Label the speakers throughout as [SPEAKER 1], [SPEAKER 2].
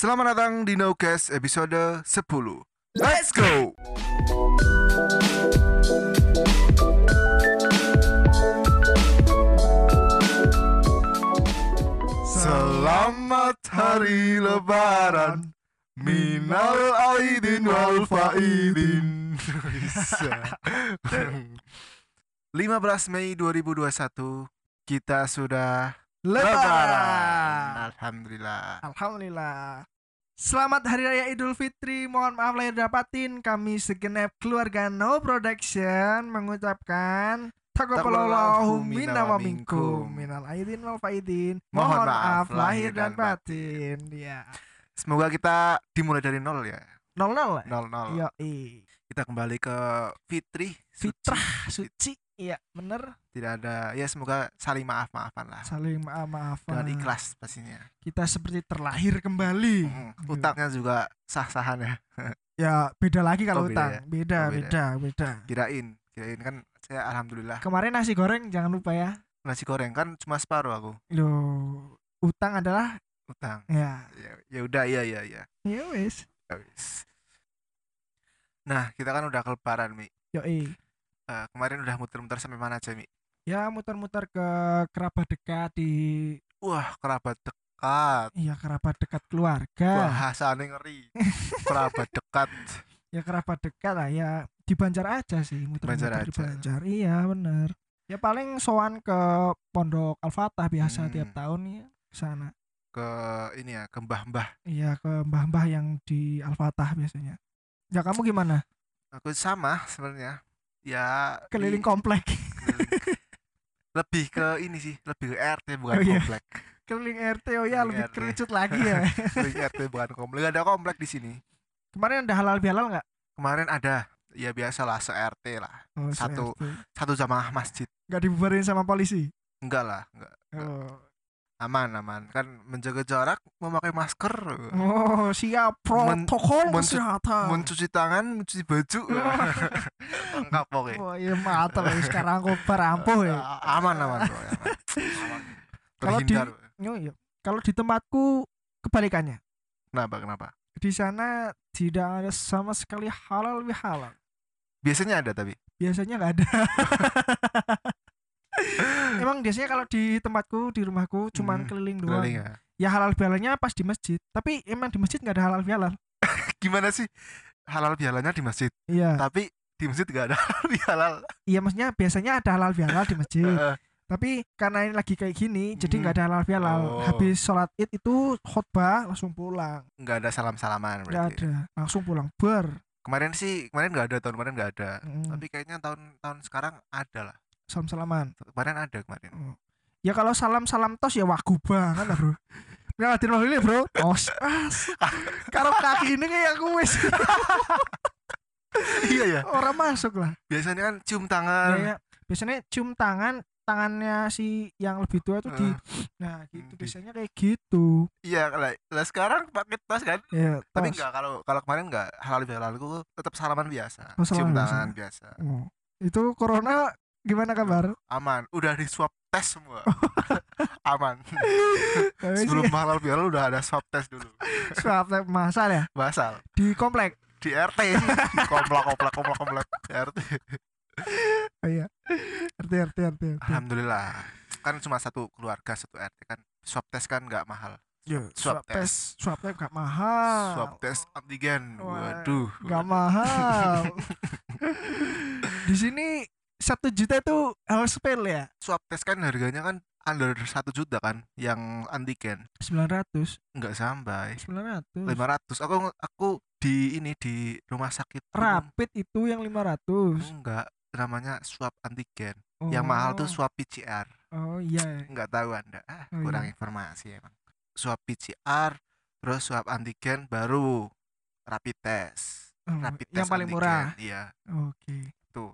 [SPEAKER 1] Selamat datang di Nocast episode 10 Let's go! Selamat hari lebaran. Minal aidin wal faidin. Bisa 15 Mei 2021 Kita sudah
[SPEAKER 2] Lebaran.
[SPEAKER 1] Alhamdulillah
[SPEAKER 2] Alhamdulillah. Selamat Hari Raya Idul Fitri. Mohon maaf lahir dan batin. Kami segenap keluarga No Production mengucapkan Taqabbalallahu minna wa minkum minal aidin wal faidin. Mohon maaf lahir dan batin. Ya.
[SPEAKER 1] Semoga kita dimulai dari nol ya
[SPEAKER 2] Nol nol.
[SPEAKER 1] Nol nol
[SPEAKER 2] i.
[SPEAKER 1] Kita kembali ke Fitri suci.
[SPEAKER 2] Fitrah suci. Iya, bener.
[SPEAKER 1] Tidak ada Ya semoga saling maaf-maafan lah
[SPEAKER 2] Saling maaf maafan.
[SPEAKER 1] Dengan ikhlas pastinya
[SPEAKER 2] Kita seperti terlahir kembali.
[SPEAKER 1] Hmm, Utangnya juga sah-sahan ya
[SPEAKER 2] Ya, beda lagi
[SPEAKER 1] Oh,
[SPEAKER 2] kalau
[SPEAKER 1] beda
[SPEAKER 2] utang.
[SPEAKER 1] ya?
[SPEAKER 2] Beda,
[SPEAKER 1] Oh, beda.
[SPEAKER 2] beda, beda.
[SPEAKER 1] Kirain Kirain kan saya Alhamdulillah
[SPEAKER 2] Kemarin nasi goreng jangan lupa ya.
[SPEAKER 1] Nasi goreng kan cuma separuh aku
[SPEAKER 2] Loh, utang adalah
[SPEAKER 1] Utang
[SPEAKER 2] ya,
[SPEAKER 1] Ya ya udah ya ya ya
[SPEAKER 2] ya wis.
[SPEAKER 1] Ya wis. Nah kita kan udah kelebaran Mi
[SPEAKER 2] Yoi.
[SPEAKER 1] Eh, Kemarin udah muter-muter sampai mana aja Mi
[SPEAKER 2] Ya muter-muter ke kerabat dekat di
[SPEAKER 1] Wah kerabat dekat
[SPEAKER 2] iya kerabat dekat keluarga.
[SPEAKER 1] Bahasanya ngeri Kerabat dekat
[SPEAKER 2] Ya kerabat dekat lah ya di Banjar aja sih muter-muter
[SPEAKER 1] Banjar
[SPEAKER 2] di
[SPEAKER 1] aja.
[SPEAKER 2] Banjar. Iya bener. Ya paling sowan ke Pondok Al-Fatah biasa
[SPEAKER 1] Hmm.
[SPEAKER 2] tiap tahun ya ke sana.
[SPEAKER 1] Ke ini ya Ke mbah-mbah
[SPEAKER 2] Iya ke mbah-mbah yang di Al-Fatah biasanya. Ya kamu gimana?
[SPEAKER 1] Aku sama sebenarnya Ya
[SPEAKER 2] Keliling
[SPEAKER 1] di-
[SPEAKER 2] komplek.
[SPEAKER 1] keliling. Lebih ke ini sih Lebih ke RT bukan
[SPEAKER 2] Oh, iya.
[SPEAKER 1] komplek
[SPEAKER 2] Keliling RT oh ya
[SPEAKER 1] Keliling
[SPEAKER 2] lebih
[SPEAKER 1] RT.
[SPEAKER 2] kerucut lagi ya.
[SPEAKER 1] Keliling RT bukan komplek ada komplek di sini
[SPEAKER 2] Kemarin ada halal bihalal nggak?
[SPEAKER 1] Kemarin ada Ya biasalah se RT lah
[SPEAKER 2] Oh,
[SPEAKER 1] Satu.
[SPEAKER 2] se-RT.
[SPEAKER 1] Satu jamaah masjid
[SPEAKER 2] nggak dibubarin sama polisi.
[SPEAKER 1] Enggak lah enggak.
[SPEAKER 2] Oh,
[SPEAKER 1] Aman aman Kan menjaga jarak Memakai masker
[SPEAKER 2] oh siap protokol
[SPEAKER 1] mencu-
[SPEAKER 2] kesehatan.
[SPEAKER 1] Mencuci tangan Mencuci baju Lengkap pokoknya
[SPEAKER 2] Oh iya mantap ya sekarang aku berampuh ya.
[SPEAKER 1] Aman aman bro, aman. Aman.
[SPEAKER 2] Kalau di- Oh, iya. Kalau di tempatku kebalikannya.
[SPEAKER 1] Kenapa kenapa
[SPEAKER 2] Di sana tidak ada sama sekali halal bihalal.
[SPEAKER 1] Biasanya ada tapi
[SPEAKER 2] Biasanya nggak ada. Emang biasanya kalau di tempatku di rumahku cuman
[SPEAKER 1] Hmm,
[SPEAKER 2] keliling doang.
[SPEAKER 1] Keliling ya
[SPEAKER 2] Ya halal bihalalnya pas di masjid. Tapi emang di masjid nggak ada halal bihalal.
[SPEAKER 1] Gimana sih Halal bihalalnya di masjid
[SPEAKER 2] Iya.
[SPEAKER 1] Tapi di masjid gak ada halal bihalal
[SPEAKER 2] Iya maksudnya biasanya ada halal bihalal di masjid. Tapi karena ini lagi kayak gini, jadi
[SPEAKER 1] Hmm.
[SPEAKER 2] nggak ada halal bihalal.
[SPEAKER 1] Oh.
[SPEAKER 2] Habis sholat id itu khutbah langsung pulang.
[SPEAKER 1] Nggak ada salam-salaman
[SPEAKER 2] Nggak
[SPEAKER 1] berarti
[SPEAKER 2] ada, langsung pulang ber.
[SPEAKER 1] Kemarin sih Kemarin nggak ada Tahun kemarin nggak ada
[SPEAKER 2] Mm,
[SPEAKER 1] Tapi kayaknya tahun tahun sekarang ada lah
[SPEAKER 2] salam salaman.
[SPEAKER 1] Kemarin ada kemarin
[SPEAKER 2] Ya kalau salam salam tos ya wagu banget lah bro. Nggak hadir ini bro. Tos. As. Karo kaki ini kayak aku wis
[SPEAKER 1] Iya ya
[SPEAKER 2] orang masuk lah.
[SPEAKER 1] Biasanya kan cium
[SPEAKER 2] Ya,
[SPEAKER 1] tangan
[SPEAKER 2] ya. Biasanya cium tangan tangannya si yang lebih tua itu di nah gitu
[SPEAKER 1] Di-
[SPEAKER 2] biasanya kayak gitu
[SPEAKER 1] Iya lah lah sekarang pakai tas kan
[SPEAKER 2] ya
[SPEAKER 1] Tapi
[SPEAKER 2] tos.
[SPEAKER 1] enggak kalau kalau kemarin enggak halal bihalal gue tetap salaman biasa
[SPEAKER 2] Oh,
[SPEAKER 1] Cium
[SPEAKER 2] biasa.
[SPEAKER 1] tangan biasa
[SPEAKER 2] Oh. itu corona gimana kabar?
[SPEAKER 1] Aman. Udah di swab tes semua. Aman. Sebelum halal bihalal udah ada swab tes dulu.
[SPEAKER 2] Swab lab masal ya?
[SPEAKER 1] Basal
[SPEAKER 2] di komplek?
[SPEAKER 1] Di RT sih di komplek komplek komplek komplek. RT
[SPEAKER 2] oh, iya. RT RT RT RT
[SPEAKER 1] alhamdulillah. Kan cuma satu keluarga satu RT kan swab tes kan nggak mahal.
[SPEAKER 2] Yo,
[SPEAKER 1] swab
[SPEAKER 2] swab tes swab tes gak mahal.
[SPEAKER 1] Swab tes antigen. Waduh.
[SPEAKER 2] gak mahal. Di sini satu juta itu hal sepele ya?
[SPEAKER 1] Swab tes kan harganya kan under satu juta kan yang antigen.
[SPEAKER 2] 900
[SPEAKER 1] nggak sampai.
[SPEAKER 2] 900
[SPEAKER 1] 500 aku aku di ini di rumah sakit
[SPEAKER 2] rapid itu yang 500
[SPEAKER 1] enggak namanya swab antigen. Yang mahal tuh
[SPEAKER 2] Oh.
[SPEAKER 1] swab PCR
[SPEAKER 2] oh iya.
[SPEAKER 1] Nggak tahu anda. Ah,
[SPEAKER 2] Oh,
[SPEAKER 1] kurang
[SPEAKER 2] iya.
[SPEAKER 1] informasi emang. Swab PCR terus swab antigen baru rapid test.
[SPEAKER 2] Oh,
[SPEAKER 1] rapid
[SPEAKER 2] yang
[SPEAKER 1] test
[SPEAKER 2] paling
[SPEAKER 1] antigen,
[SPEAKER 2] murah
[SPEAKER 1] iya.
[SPEAKER 2] Oke.
[SPEAKER 1] Tuh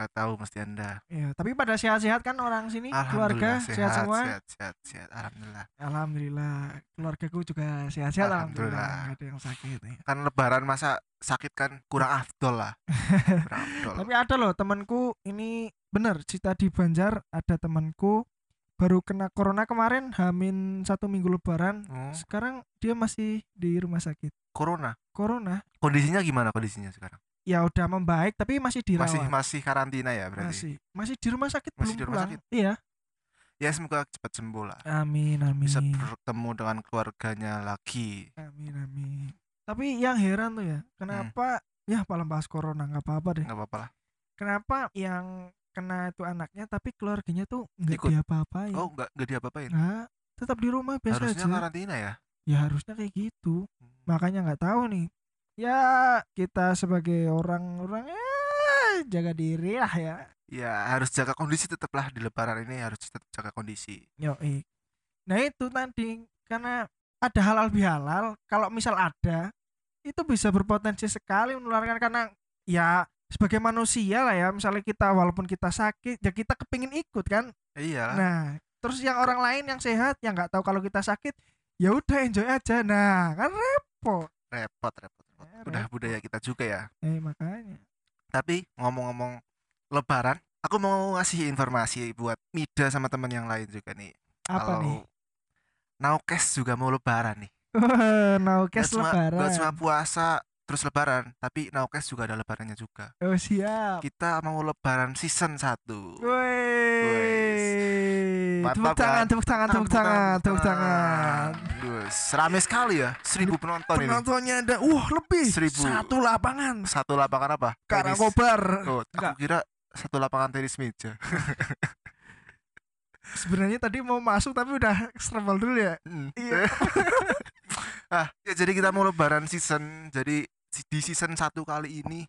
[SPEAKER 1] nggak tahu mesti anda.
[SPEAKER 2] Ya tapi pada sehat-sehat kan orang sini keluarga
[SPEAKER 1] Alhamdulillah
[SPEAKER 2] sehat, semua?
[SPEAKER 1] sehat sehat sehat alhamdulillah.
[SPEAKER 2] Alhamdulillah keluargaku juga sehat-sehat alhamdulillah.
[SPEAKER 1] Alhamdulillah.
[SPEAKER 2] ada yang sakit ya.
[SPEAKER 1] kan lebaran masa sakit kan kurang afdol lah. Kurang afdol.
[SPEAKER 2] Tapi ada loh temanku ini bener cerita di Banjar ada temanku baru kena corona kemarin Hamin satu minggu lebaran.
[SPEAKER 1] Oh,
[SPEAKER 2] sekarang dia masih di rumah sakit.
[SPEAKER 1] Corona.
[SPEAKER 2] corona.
[SPEAKER 1] Kondisinya gimana kondisinya sekarang?
[SPEAKER 2] Ya udah membaik tapi masih dirawat
[SPEAKER 1] Masih masih karantina ya berarti.
[SPEAKER 2] masih masih di rumah sakit
[SPEAKER 1] Masih
[SPEAKER 2] belum
[SPEAKER 1] di rumah
[SPEAKER 2] pulang
[SPEAKER 1] sakit?
[SPEAKER 2] iya
[SPEAKER 1] Ya semoga cepat sembuh lah.
[SPEAKER 2] amin amin
[SPEAKER 1] Bisa bertemu dengan keluarganya lagi.
[SPEAKER 2] amin amin tapi yang heran tuh ya kenapa ya malah bahas corona nggak apa-apa deh
[SPEAKER 1] Nggak apa-apa lah.
[SPEAKER 2] kenapa yang kena itu anaknya tapi keluarganya tuh nggak diapa-apain
[SPEAKER 1] Oh, nggak nggak diapa-apain.
[SPEAKER 2] nah tetap di rumah biasa
[SPEAKER 1] Harusnya
[SPEAKER 2] aja
[SPEAKER 1] karantina ya.
[SPEAKER 2] ya harusnya kayak gitu
[SPEAKER 1] Hmm.
[SPEAKER 2] makanya nggak tahu nih ya kita sebagai orang-orang ya jaga diri lah ya
[SPEAKER 1] Ya harus jaga kondisi tetaplah di lebaran ini harus tetap jaga kondisi.
[SPEAKER 2] Yoi. Nah itu tadi karena ada halal bihalal kalau misal ada itu bisa berpotensi sekali menularkan karena ya sebagai manusia lah ya misalnya kita walaupun kita sakit ya kita kepingin ikut kan
[SPEAKER 1] Iya.
[SPEAKER 2] nah terus yang orang lain yang sehat yang nggak tahu kalau kita sakit ya udah enjoy aja nah kan repot
[SPEAKER 1] repot repot. Repot. Udah budaya kita juga ya.
[SPEAKER 2] eh makanya
[SPEAKER 1] Tapi ngomong-ngomong lebaran, aku mau ngasih informasi buat Mida sama teman yang lain juga nih.
[SPEAKER 2] apa
[SPEAKER 1] Kalau
[SPEAKER 2] nih
[SPEAKER 1] Naukes juga mau lebaran nih.
[SPEAKER 2] Naukes
[SPEAKER 1] Gak cuma,
[SPEAKER 2] lebaran
[SPEAKER 1] gak cuma puasa terus lebaran, tapi Naukes juga ada lebarannya juga.
[SPEAKER 2] oh siap
[SPEAKER 1] Kita mau lebaran season 1.
[SPEAKER 2] Woi,
[SPEAKER 1] Mantap,
[SPEAKER 2] tepuk tangan,
[SPEAKER 1] kan?
[SPEAKER 2] tepuk tangan, tepuk tangan, tepuk tangan.
[SPEAKER 1] Wes, Rame sekali ya, seribu penonton ini.
[SPEAKER 2] Penontonnya ada, wah lebih,
[SPEAKER 1] Seribu.
[SPEAKER 2] satu lapangan.
[SPEAKER 1] Satu lapangan apa? Tenis.
[SPEAKER 2] Karakobar.
[SPEAKER 1] Oh, aku kira satu lapangan tenis meja.
[SPEAKER 2] Sebenarnya tadi mau masuk tapi udah serembal dulu ya.
[SPEAKER 1] Hmm.
[SPEAKER 2] Iya.
[SPEAKER 1] ah, ya jadi kita mau lebaran season. Jadi di season satu kali ini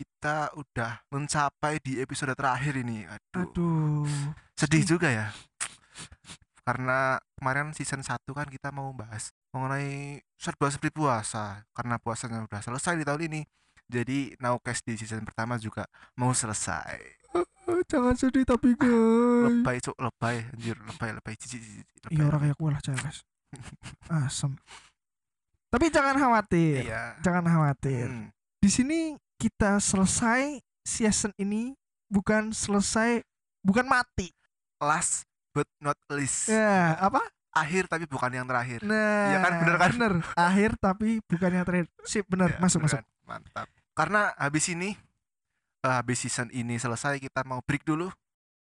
[SPEAKER 1] kita udah mencapai di episode terakhir ini. Aduh,
[SPEAKER 2] Aduh,
[SPEAKER 1] sedih juga ya. Karena kemarin season 1 kan kita mau bahas mengenai serba-serbi puasa karena puasanya udah selesai di tahun ini. Jadi Nowcast di season pertama juga mau selesai.
[SPEAKER 2] jangan sedih tapi guys.
[SPEAKER 1] Lebay cuk, lebay anjir, lebay lebay cici cici.
[SPEAKER 2] Iya orang kayak gue lah cewek. Asem. Tapi jangan khawatir,
[SPEAKER 1] Iya.
[SPEAKER 2] jangan khawatir.
[SPEAKER 1] Hmm.
[SPEAKER 2] Di sini kita selesai season ini bukan selesai, bukan mati.
[SPEAKER 1] Last but not least.
[SPEAKER 2] Ya, apa?
[SPEAKER 1] Akhir tapi bukan yang terakhir.
[SPEAKER 2] Nah,
[SPEAKER 1] Iya kan, bener kan?
[SPEAKER 2] Bener. Akhir tapi bukan yang terakhir. Sip, bener.
[SPEAKER 1] Ya,
[SPEAKER 2] masuk,
[SPEAKER 1] beneran.
[SPEAKER 2] masuk.
[SPEAKER 1] Mantap. Karena habis ini eh, habis season ini selesai kita mau break dulu.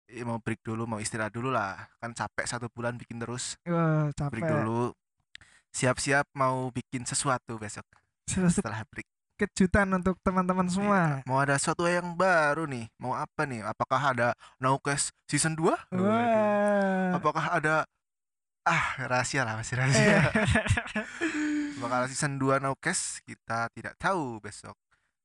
[SPEAKER 1] Eh, mau break dulu, mau istirahat dulu lah. Kan capek satu bulan bikin terus. Break
[SPEAKER 2] capek.
[SPEAKER 1] dulu. Siap-siap mau bikin sesuatu besok setelah break.
[SPEAKER 2] Kejutan untuk teman-teman semua.
[SPEAKER 1] Iya. Mau ada sesuatu yang baru nih. Mau apa nih? Apakah ada Nowcast season 2?
[SPEAKER 2] Wah.
[SPEAKER 1] Apakah ada ah rahasia lah masih rahasia. bakal season 2 Nowcast kita tidak tahu besok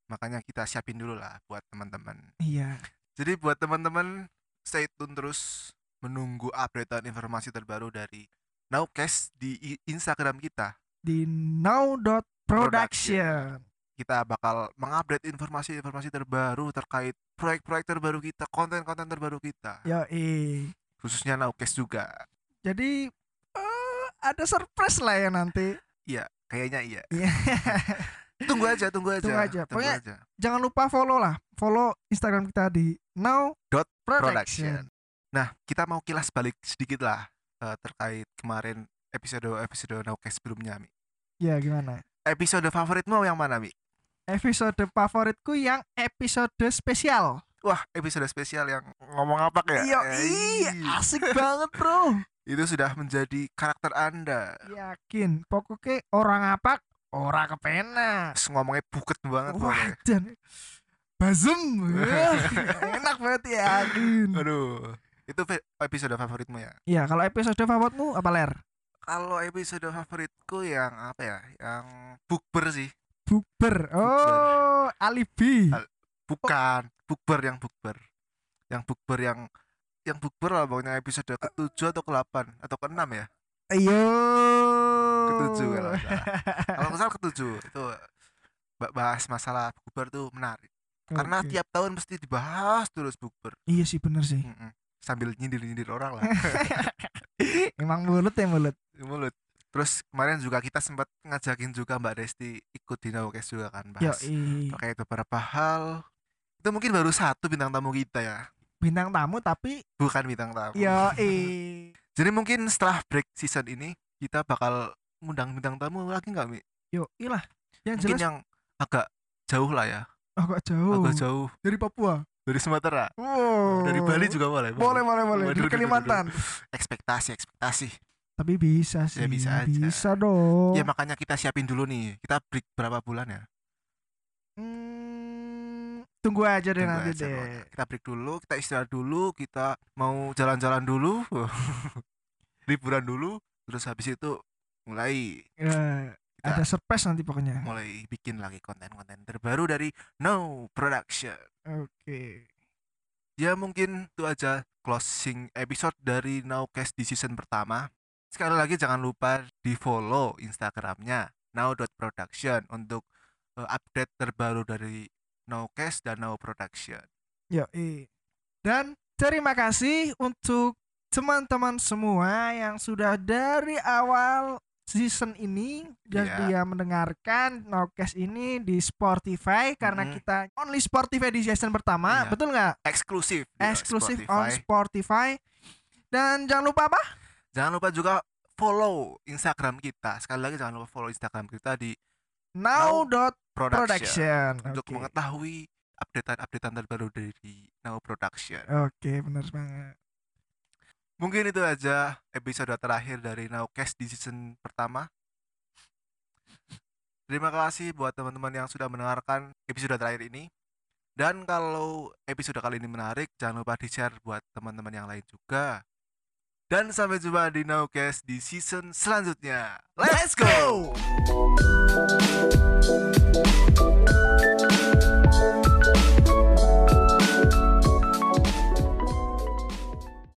[SPEAKER 1] makanya kita siapin dulu lah buat teman-teman
[SPEAKER 2] iya.
[SPEAKER 1] jadi buat teman-teman stay tune terus menunggu updatean informasi terbaru dari Nowcast di Instagram kita
[SPEAKER 2] Di now.production.
[SPEAKER 1] kita bakal mengupdate informasi-informasi terbaru terkait proyek-proyek terbaru kita konten-konten terbaru kita
[SPEAKER 2] Yo,
[SPEAKER 1] khususnya Nowcast juga
[SPEAKER 2] Jadi eh, ada surprise lah ya nanti.
[SPEAKER 1] iya kayaknya iya
[SPEAKER 2] Iya.
[SPEAKER 1] tunggu aja tunggu aja
[SPEAKER 2] Tunggu aja.
[SPEAKER 1] tunggu
[SPEAKER 2] Pokoknya-
[SPEAKER 1] aja
[SPEAKER 2] Jangan lupa follow lah. Follow Instagram kita di
[SPEAKER 1] Dot
[SPEAKER 2] now.production.
[SPEAKER 1] Nah, kita mau kilas balik sedikit lah eh, terkait kemarin episode-episode Nowcast sebelumnya, Mi.
[SPEAKER 2] Ya, gimana?
[SPEAKER 1] Episode favoritmu yang mana, Mi?
[SPEAKER 2] Episode favoritku yang episode spesial.
[SPEAKER 1] Wah, episode spesial yang ngomong apa ya? Eh,
[SPEAKER 2] asik banget, Bro.
[SPEAKER 1] Itu sudah menjadi karakter Anda.
[SPEAKER 2] Yakin, pokoknya orang apa? Orang kepena.
[SPEAKER 1] Terus ngomongnya buket banget
[SPEAKER 2] Wah, dan bazem. Enak banget yakin.
[SPEAKER 1] Aduh. Itu episode favoritmu ya?
[SPEAKER 2] Ya, kalau episode favoritmu apa ler?
[SPEAKER 1] Kalau episode favoritku yang apa ya? Yang bukber sih.
[SPEAKER 2] Bukber. Oh, alibi.
[SPEAKER 1] Al- Bukan, bukber yang bukber. Yang bukber yang yang bukber lah pokoknya episode ke-7 atau ke-8 atau ke-6 ya.
[SPEAKER 2] Ayo.
[SPEAKER 1] Ketujuh kalau. Kalau salah ke-7 itu ba- bahas masalah bukber tuh menarik. Karena
[SPEAKER 2] Oke.
[SPEAKER 1] tiap tahun mesti dibahas terus bukber.
[SPEAKER 2] Iya sih bener sih.
[SPEAKER 1] Mm-mm. Sambil nyindir-nyindir orang lah.
[SPEAKER 2] Emang mulut ya mulut.
[SPEAKER 1] Mulut. Terus kemarin juga kita sempat ngajakin juga Mbak Desti ikut di Nawakes juga kan bahas terkait beberapa hal. Itu mungkin baru satu bintang tamu kita ya.
[SPEAKER 2] bintang tamu tapi
[SPEAKER 1] Bukan bintang tamu.
[SPEAKER 2] yo
[SPEAKER 1] Jadi mungkin setelah break season ini kita bakal ngundang bintang tamu lagi nggak Mi?
[SPEAKER 2] Yo, ilah. Yang
[SPEAKER 1] Mungkin
[SPEAKER 2] jelas
[SPEAKER 1] yang agak jauh lah ya,
[SPEAKER 2] agak jauh.
[SPEAKER 1] agak jauh
[SPEAKER 2] Dari Papua.
[SPEAKER 1] dari Sumatera,
[SPEAKER 2] Wow.
[SPEAKER 1] dari Bali juga boleh.
[SPEAKER 2] Boleh, boleh, boleh.
[SPEAKER 1] Waduh,
[SPEAKER 2] Dari Kalimantan.
[SPEAKER 1] Ekspektasi, ekspektasi.
[SPEAKER 2] Tapi bisa sih.
[SPEAKER 1] Ya, bisa aja.
[SPEAKER 2] Bisa dong.
[SPEAKER 1] Ya makanya kita siapin dulu nih. Kita break berapa bulan ya?
[SPEAKER 2] Hmm, tunggu aja deh
[SPEAKER 1] Tunggu
[SPEAKER 2] nanti
[SPEAKER 1] aja
[SPEAKER 2] deh.
[SPEAKER 1] Kita break dulu, kita istirahat dulu, kita mau jalan-jalan dulu, liburan dulu, terus habis itu mulai
[SPEAKER 2] Ya, ada surprise nanti pokoknya.
[SPEAKER 1] mulai bikin lagi konten-konten terbaru dari No Production.
[SPEAKER 2] Oke.
[SPEAKER 1] Ya mungkin itu aja closing episode dari Nowcast di season pertama. Sekali lagi jangan lupa di follow Instagramnya now.production untuk eh, update terbaru dari Nowcast dan Now Production.
[SPEAKER 2] Yo, Dan terima kasih untuk teman-teman semua yang sudah dari awal season ini dan
[SPEAKER 1] Iya.
[SPEAKER 2] dia mendengarkan Nowcast ini di Spotify karena
[SPEAKER 1] Mm-mm.
[SPEAKER 2] kita only Spotify di season pertama,
[SPEAKER 1] Iya.
[SPEAKER 2] betul nggak?
[SPEAKER 1] Eksklusif
[SPEAKER 2] Eksklusif on Spotify. Dan jangan lupa apa?
[SPEAKER 1] Jangan lupa juga follow Instagram kita. Sekali lagi jangan lupa follow Instagram kita di
[SPEAKER 2] Now.production.
[SPEAKER 1] Production untuk
[SPEAKER 2] Oke.
[SPEAKER 1] mengetahui updatean-updatean terbaru dari Now Production.
[SPEAKER 2] Oke, benar banget.
[SPEAKER 1] Mungkin itu aja episode terakhir dari Nowcast di season pertama. Terima kasih buat teman-teman yang sudah mendengarkan episode terakhir ini. Dan kalau episode kali ini menarik, jangan lupa di-share buat teman-teman yang lain juga. Dan sampai jumpa di Nowcast di season selanjutnya. Let's go!